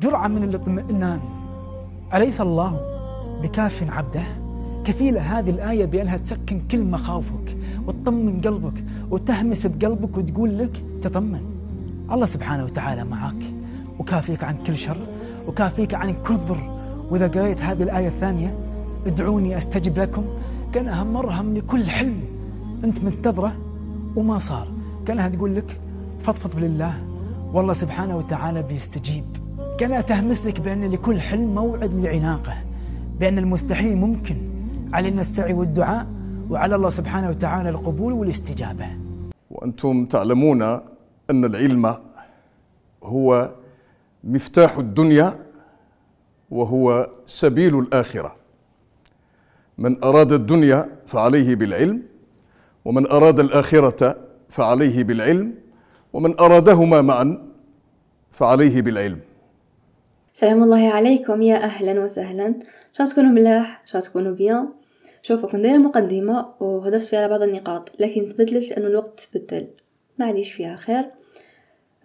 جرعة من الاطمئنان. أليس الله بكاف عبده؟ كفيلة هذه الآية بأنها تسكن كل مخاوفك وتطمن قلبك وتهمس بقلبك وتقول لك تطمن. الله سبحانه وتعالى معك وكافيك عن كل شر وكافيك عن كل ضر. وإذا قريت هذه الآية الثانية ادعوني أستجب لكم. كأنها مرهم لكل حلم أنت منتظره وما صار. كأنها تقول لك فضفض لله. والله سبحانه وتعالى بيستجيب. كما تهمس لك بأن لكل حلم موعد لعناقه بأن المستحيل ممكن علينا السعي والدعاء وعلى الله سبحانه وتعالى القبول والاستجابة. وأنتم تعلمون أن العلم هو مفتاح الدنيا وهو سبيل الآخرة. من أراد الدنيا فعليه بالعلم ومن أراد الآخرة فعليه بالعلم ومن أرادهما معا فعليه بالعلم. سلام الله عليكم يا أهلا وسهلا. شا تكونوا ملاح شا تكونوا بيان شوفوا كنت دايره مقدمة وهدرت فيها على بعض النقاط لكن تبدلت لأنه الوقت تبدل. معليش فيها خير.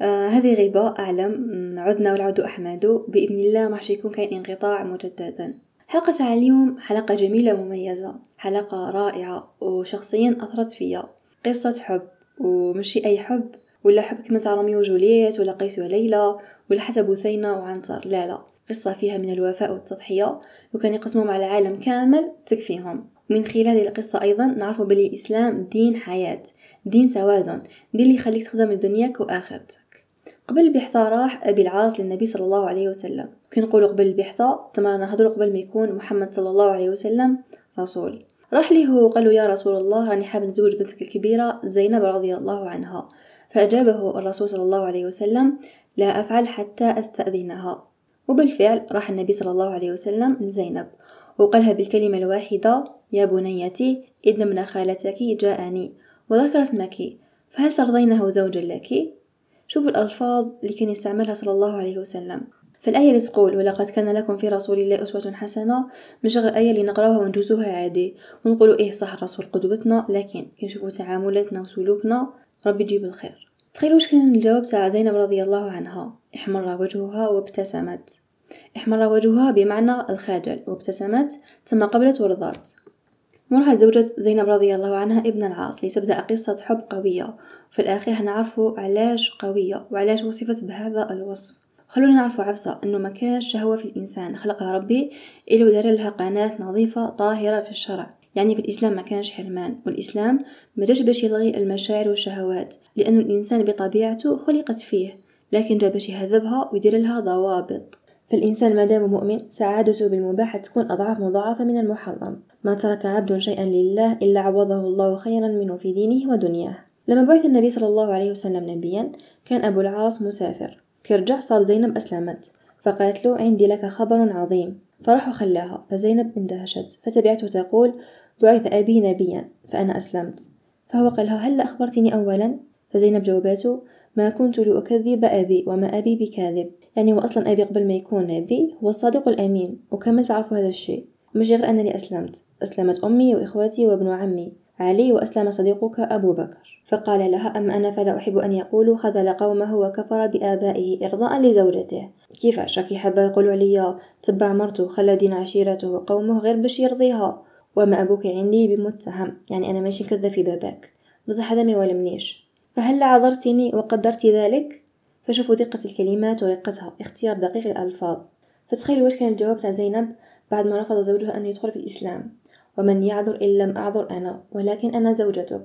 آه هذه غيبة أعلم. عدنا والعود أحمد. بإذن الله ما يكون كاين انقطاع مجددا. حلقة تاع اليوم حلقة جميلة ومميزة. حلقة رائعة وشخصيا أثرت فيا. قصة حب ومشي أي حب ولا حب كما تاع روميو وجولييت ولا قيس وليلى ولا حتى بثينة وعنتر. لا لا. قصة فيها من الوفاء والتضحية وكان يقسمهم على العالم كامل تكفيهم. ومن خلال هذه القصة أيضا نعرف بلي الإسلام دين حياة دين توازن دين اللي يخليك تخدم لدنياك وآخرتك. قبل البحثة راح أبي العاص للنبي صلى الله عليه وسلم. كي نقولوا قبل البحثة تما نهضروا قبل ما يكون محمد صلى الله عليه وسلم رسول. راح ليه وقال له يا رسول الله راني حاب نتزوج بنتك الكبيرة زينب رضي الله عنها. فأجابه الرسول صلى الله عليه وسلم لا أفعل حتى أستأذنها وبالفعل راح النبي صلى الله عليه وسلم لزينب وقالها بالكلمة الواحدة يا بنيتي إن ابن خالتك جاءني وذكر اسمك فهل ترضينه زوجا لك؟ شوفوا الألفاظ اللي كان يستعملها صلى الله عليه وسلم فالآية اللي تقول ولقد كان لكم في رسول الله أسوة حسنة مش غير آية اللي نقراوها ونجوزوها عادي ونقولوا إيه صح الرسول قدوتنا لكن كي تعاملاتنا وسلوكنا ربي يجيب الخير. تخيلوا واش كان الجواب تاع زينب رضي الله عنها؟ احمر وجهها وابتسمت. احمر وجهها بمعنى الخجل وابتسمت ثم قبلت ورضات. مرها تزوجت زينب رضي الله عنها ابن العاص لتبدأ قصة حب قوية. في الأخير هنعرفوا علاش قوية وعلاش وصفت بهذا الوصف. خلونا نعرفوا عفسة إنه ما كانش شهوة في الإنسان. خلقها ربي الا ودار لها قناة نظيفة طاهرة في الشرع. يعني في الإسلام ما كانش حرمان والإسلام ما جاش باش يلغي المشاعر والشهوات لأنه الإنسان بطبيعته خلقت فيه لكن جا باش يهذبها ويدير لها ضوابط. فالإنسان ما دام مؤمن سعادته بالمباح تكون أضعاف مضاعفة من المحرم. ما ترك عبد شيئا لله إلا عوضه الله خيرا منه في دينه ودنياه. لما بعث النبي صلى الله عليه وسلم نبيا كان أبو العاص مسافر. كرجع صاب زينب أسلمت. فقالت له عندي لك خبر عظيم. فراح وخلاها فزينب اندهشت. فتبعته تقول بعث أبي نبيا فأنا أسلمت. فهو قالها هل أخبرتني أولا؟ فزينب جاوبته ما كنت لأكذب أبي وما أبي بكاذب. يعني هو أصلا أبي قبل ما يكون نبي هو الصادق الأمين وكمل تعرفوا هذا الشيء. مش غير أنني أسلمت. أسلمت أمي وإخواتي وابن عمي علي وأسلم صديقك أبو بكر. فقال لها أما أنا فلا أحب أن يقولوا خذل قومه وكفر بآبائه إرضاء لزوجته. كيفاش راكي حابة يقولوا عليا تبع مرته وخلى دين عشيرته وقومه غير باش يرضيها وما أبوك عندي بمتهم يعني أنا ماشي كذا في باباك. بصح هذا ما يولمنيش فهل عذرتني وقدرت ذلك؟ فشوفوا دقة الكلمات ورقتها. اختيار دقيق الألفاظ. فتخيلوا واش كان الجواب تاع زينب بعد ما رفض زوجها أن يدخل في الإسلام. ومن يعذر إن لم أعذر أنا ولكن أنا زوجتك.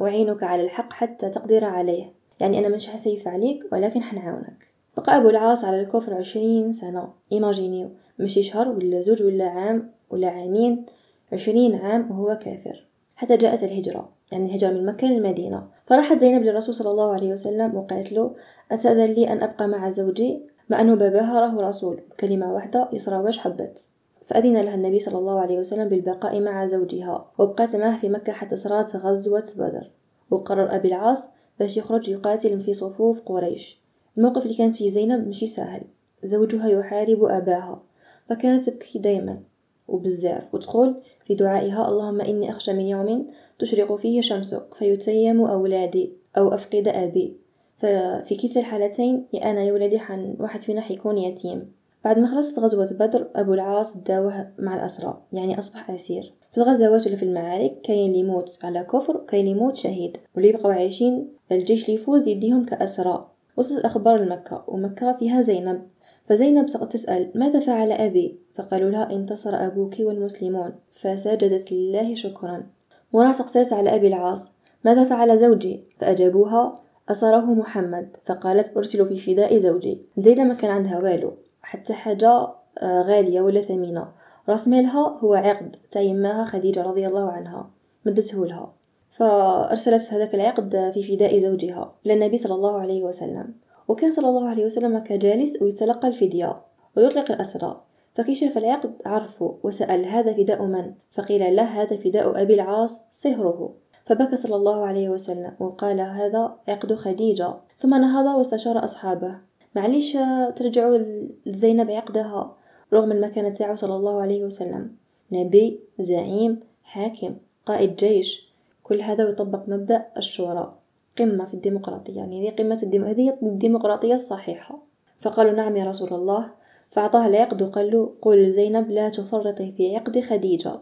أعينك على الحق حتى تقدر عليه. يعني أنا مش حسيف عليك ولكن حنعاونك. بقى أبو العاص على الكفر عشرين سنة. إيماجينيو مشي شهر ولا زوج ولا عام ولا عامين. عشرين عام وهو كافر حتى جاءت الهجرة يعني الهجرة من مكة للمدينة. فراحت زينب للرسول صلى الله عليه وسلم وقالت له أتأذن لي أن أبقى مع زوجي؟ مع أنه باباها راه رسول بكلمة واحدة يصرى واش حبت. فأذن لها النبي صلى الله عليه وسلم بالبقاء مع زوجها وبقات معه في مكة حتى صارت غزوة بدر. وقرر أبي العاص باش يخرج يقاتل في صفوف قريش. الموقف اللي كانت فيه زينب مشي سهل. زوجها يحارب أباها فكانت تبكي دايما. وبزاف. وتقول في دعائها اللهم إني أخشى من يوم تشرق فيه شمسك فيتيم أولادي أو أفقد أبي. ففي كلتا الحالتين يا أنا يا ولدي حن واحد فينا حيكون يتيم. بعد ما خلصت غزوة بدر أبو العاص داوه مع الأسرى يعني أصبح أسير. في الغزوات ولا في المعارك كاين اللي يموت على كفر وكاين اللي يموت شهيد. واللي يبقوا عايشين الجيش اللي يفوز يديهم كأسرى. وصلت الأخبار لمكة ومكة فيها زينب. فزينب تسأل ماذا فعل أبي؟ فقالوا لها انتصر أبوك والمسلمون. فسجدت لله شكرا. وراها سقسيت على أبي العاص ماذا فعل زوجي فأجابوها أسره محمد. فقالت أرسل في فداء زوجي. زينب ما كان عندها والو حتى حاجة آه، غالية ولا ثمينة. راس مالها هو عقد تيماها خديجة رضي الله عنها. مدته لها. فأرسلت هذاك العقد في فداء زوجها إلى النبي صلى الله عليه وسلم. وكان صلى الله عليه وسلم كجالس ويتلقى الفدية ويطلق الأسرى. فكي شاف العقد عرفه وسأل هذا فداء من؟ فقيل له هذا فداء أبي العاص صهره. فبكى صلى الله عليه وسلم وقال هذا عقد خديجة. ثم نهض واستشار أصحابه. معليش ترجعوا لزينب عقدها. رغم المكانة تاعو صلى الله عليه وسلم. نبي زعيم حاكم قائد جيش. كل هذا يطبق مبدأ الشورى. قمة في الديمقراطية يعني هذه قمة الديم... الديمقراطية الصحيحة. فقالوا نعم يا رسول الله. فأعطاه العقد وقال له قل لزينب لا تفرطي في عقد خديجة.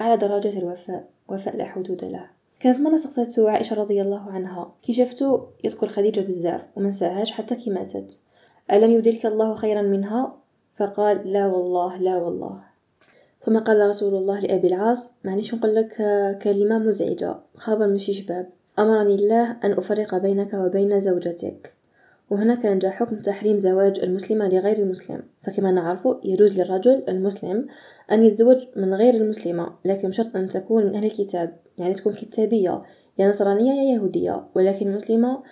على درجة الوفاء وفاء لا حدود له كانت مرة سقطته عائشة رضي الله عنها. كي شفتو يذكر خديجة بزاف ومنساهاش حتى كي ماتت. ألم يبدلك الله خيرا منها؟ فقال لا والله لا والله. ثم قال رسول الله لأبي العاص معليش نقول لك كلمة مزعجة. خبر مش شباب. أمرني الله أن أفرق بينك وبين زوجتك. وهنا كان جاء حكم تحريم زواج المسلمة لغير المسلم. فكما نعرف يجوز للرجل المسلم أن يتزوج من غير المسلمة لكن بشرط أن تكون من أهل الكتاب يعني تكون كتابية يا نصرانية يا يهودية ولكن مسلمة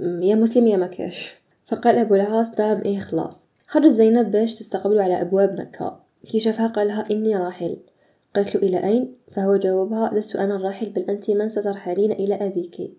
يا مسلم يا مكاش فقال أبو العاص دام إيه خلاص. خرجت زينب باش تستقبله على أبواب مكة. كي شافها قالها إني راحل. قالت له إلى أين؟ فهو جاوبها لست أنا الراحل بل أنت من سترحلين إلى أبيك.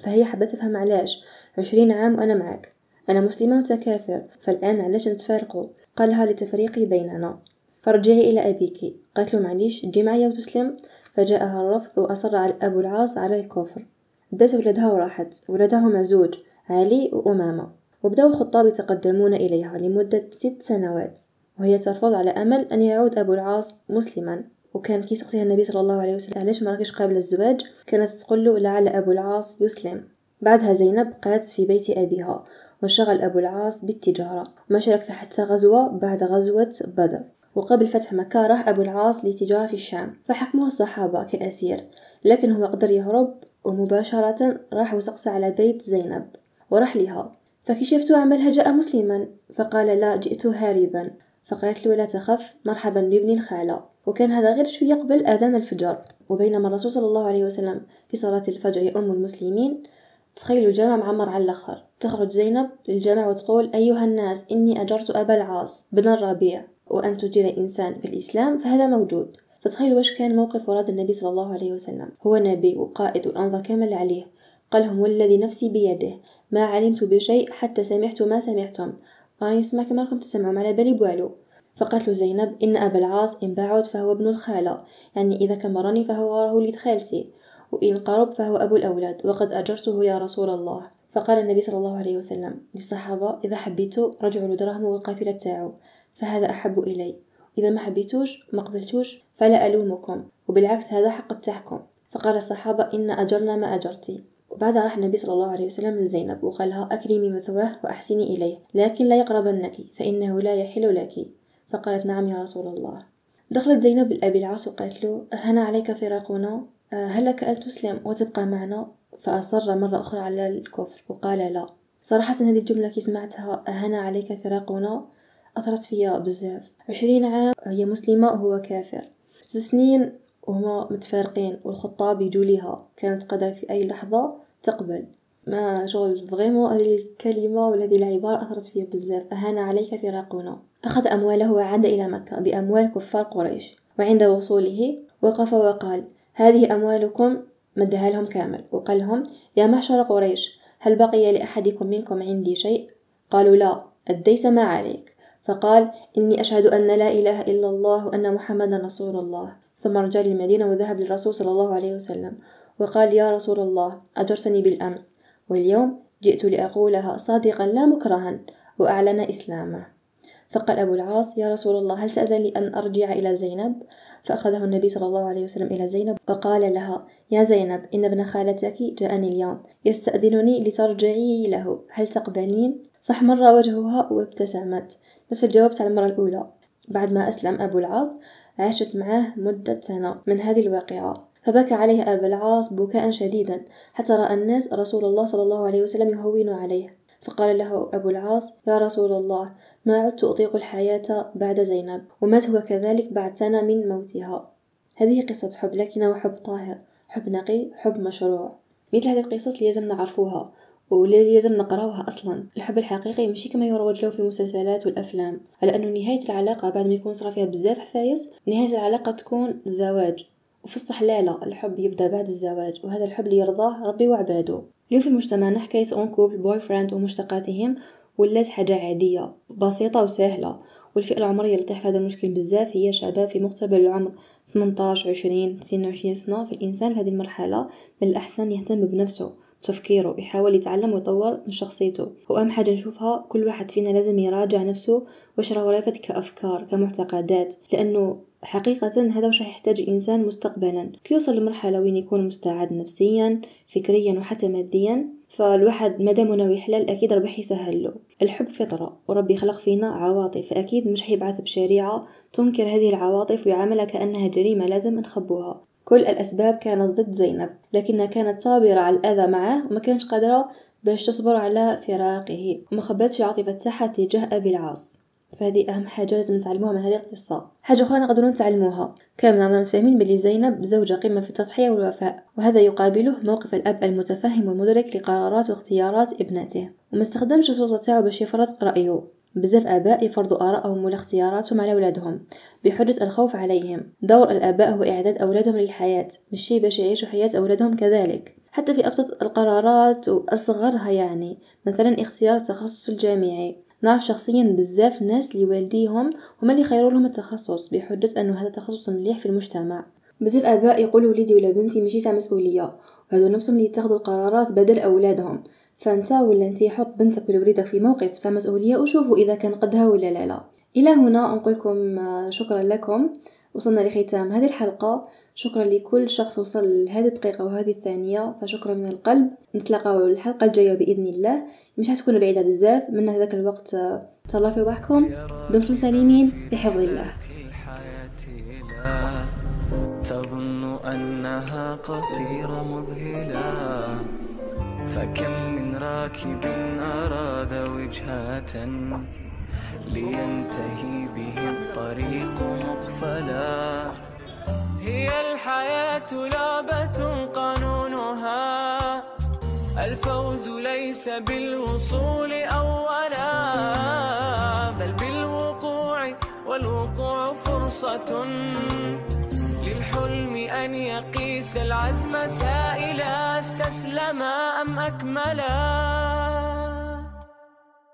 فهي حبت تفهم علاش. عشرين عام وأنا معك. أنا مسلمة وأنت كافر فالآن علاش نتفارقوا قالها لتفريقي بيننا. فرجعي إلى أبيك. قالت له معليش تجي معايا وتسلم. فجاءها الرفض وأصر على أبو العاص على الكفر. دات ولدها وراحت. ولدها مزوج علي وأمامة. وبدأوا الخطاب يتقدمون إليها لمدة ست سنوات. وهي ترفض على أمل أن يعود أبو العاص مسلما. وكان كي سقسيها النبي صلى الله عليه وسلم. علاش ما راكش قابل الزواج؟ كانت تقول له لعل أبو العاص يسلم. بعدها زينب قالت في بيت أبيها وشغل أبو العاص بالتجارة. وما شارك في حتى غزوة بعد غزوة بدر. وقبل فتح مكة راح أبو العاص لتجارة في الشام. فحكمه الصحابة كأسير. لكن هو قدر يهرب ومباشرة راح وسقس على بيت زينب وراح لها. فكي شفتو عملها جاء مسلما فقال لا جئت هاربا. فقالت له لا تخف مرحبا بابن الخالة. وكان هذا غير شوية قبل آذان الفجر. وبينما الرسول صلى الله عليه وسلم في صلاة الفجر يؤم المسلمين تخيلوا الجامع معمر على الآخر. تخرج زينب للجامع وتقول أيها الناس إني أجرت أبا العاص بن الربيع وأن تجير إنسان في الإسلام فهذا موجود. فتخيلوا واش كان موقف وراد النبي صلى الله عليه وسلم. هو نبي وقائد والأنظر كامل عليه. قال لهم والذي نفسي بيده. ما علمت بشيء حتى سمعت ما سمعتم. راني نسمع كما راكم تسمعوا على بالي بوالو فقالت له زينب إن أبا العاص إن بعد فهو ابن الخالة يعني إذا كمرني فهو وليد خالتي وإن قرب فهو أبو الأولاد وقد أجرته يا رسول الله. فقال النبي صلى الله عليه وسلم للصحابة إذا حبيتوا رجعوا لدرهم والقافلة تاعو فهذا أحب إلي. إذا ما حبيتوش ما قبلتوش فلا ألومكم وبالعكس هذا حق تاعكم فقال الصحابة إن أجرنا ما أجرتي. وبعدها راح النبي صلى الله عليه وسلم لزينب وقالها أكرمي مثواه وأحسني إليه لكن لا يقربنك فإنه لا يحل لك. فقالت نعم يا رسول الله. دخلت زينب لأبي العاص وقالت له هنا عليك فراقنا؟ هل لك أن تسلم وتبقى معنا؟ فأصر مرة أخرى على الكفر وقال لا. صراحة هذه الجملة كي سمعتها أهنا عليك فراقنا؟ أثرت فيا بزاف. عشرين عام هي مسلمة وهو كافر. ست سنين وهما متفارقين والخطاب يجوا ليها كانت قادرة في أي لحظة تقبل. ما شغل فريمون هذه الكلمة ولا هذه العبارة أثرت فيا بزاف. أهان عليك فراقنا. أخذ أمواله وعاد إلى مكة بأموال كفار قريش وعند وصوله وقف وقال هذه أموالكم؟ مدها لهم كامل وقال لهم يا معشر قريش هل بقي لأحدكم منكم عندي شيء؟ قالوا لا أديت ما عليك؟ فقال إني أشهد أن لا إله إلا الله وأن محمدا رسول الله. ثم رجع للمدينة وذهب للرسول صلى الله عليه وسلم وقال يا رسول الله أجرتني بالأمس واليوم جئت لأقولها صادقا لا مكرها وأعلن إسلامه. فقال أبو العاص يا رسول الله هل تأذن لي أن أرجع إلى زينب؟ فأخذه النبي صلى الله عليه وسلم إلى زينب وقال لها يا زينب إن ابن خالتك جاءني اليوم يستأذنني لترجعي له هل تقبلين؟ فاحمر وجهها وابتسمت. نفس الجواب تاع المرة الأولى. بعد ما أسلم أبو العاص عاشت معه مدة سنة من هذه الواقعة. فبكى عليه أبو العاص بكاء شديدا حتى رأى الناس رسول الله صلى الله عليه وسلم يهون عليه. فقال له أبو العاص يا رسول الله ما عدت أطيق الحياة بعد زينب ومات هو كذلك بعد سنة من موتها. هذه قصة حب لكنة حب طاهر حب نقي حب مشروع. مثل هذه القصص اللي لازم نعرفوها واللي لازم نقراوها أصلا. الحب الحقيقي ماشي كما يروج له في المسلسلات والأفلام على انه نهاية العلاقة بعد ما يكون صرا فيها بزاف حفايس نهاية العلاقة تكون الزواج وفي الصح لا الحب يبدأ بعد الزواج وهذا الحب اللي يرضاه ربي وعباده. اليوم في مجتمعنا حكاية en couple boyfriend ومشتقاتهم ولات حاجة عادية بسيطة وسهلة. والفئة العمرية اللي تحت هذا المشكل بزاف هي شباب في مقتبل العمر 18 20 22 سنة. في الإنسان في هذه المرحلة من الأحسن يهتم بنفسه تفكيره يحاول يتعلم ويطور من شخصيته. وأهم حاجة نشوفها كل واحد فينا لازم يراجع نفسه واش راه رافد كأفكار كمعتقدات. لأنه حقيقة هذا وش يحتاج الإنسان مستقبلا. كي يوصل لمرحلة وين يكون مستعد نفسيا فكريا وحتى ماديا فالواحد مادام ناوي حلال أكيد ربي يسهل له. الحب فطرة وربي خلق فينا عواطف. فأكيد مش حيبعث بشريعة تنكر هذه العواطف ويعاملها كأنها جريمة لازم نخبوها. كل الأسباب كانت ضد زينب لكنها كانت صابرة على الأذى معه وما كانش قادرة باش تصبر على فراقه. وما خبتش عاطفة تاعها تجاه أبي العاص. فهذه أهم حاجة لازم نتعلموها من هذه القصة. حاجة أخرى نقدروا نتعلموها. كامل رانا متفاهمين بلي زينب زوجة قمة في التضحية والوفاء وهذا يقابله موقف الأب المتفهم والمدرك لقرارات واختيارات ابنته. وما استخدمش السلطة تاعو باش يفرض رأيه. بزاف آباء يفرضوا آرائهم ولا اختياراتهم على أولادهم بحجة الخوف عليهم. دور الآباء هو إعداد أولادهم للحياة مش باش يعيشوا حياة أولادهم كذلك. حتى في أبسط القرارات وأصغرها يعني مثلا اختيار التخصص الجامعي. نعرف شخصيا بزاف ناس اللي والديهم هما اللي خيروا لهم التخصص بحجة أنه هذا تخصص مليح في المجتمع. بزاف آباء يقولوا وليدي ولا بنتي ماشي تاع مسؤولية وهذو نفسهم اللي يتخذوا القرارات بدل أولادهم. فأنت ولا أنت حط بنتك ولا وليدك في موقف تاع مسؤولية وشوفوا إذا كان قدها ولا لا. لا إلى هنا نقول لكم آه، شكرا لكم. وصلنا لختام هذه الحلقة. شكرا لكل شخص وصل لهذه الدقيقة وهذه الثانية فشكرا من القلب. نتلاقاو الحلقة الجاية بإذن الله. مش حتكون بعيدة بزاف من هذاك الوقت تهلاو في روحكم. دمتم سالمين بحفظ الله. تظن أنها قصيرة مذهلة فكم من راكب أراد وجهة لينتهي به الطريق مقفلا. هي لعبة قانونها. الفوز ليس بالوصول أولا بل بالوقوع والوقوع فرصة للحلم أن يقيس العزم سائلا استسلم أم أكملا.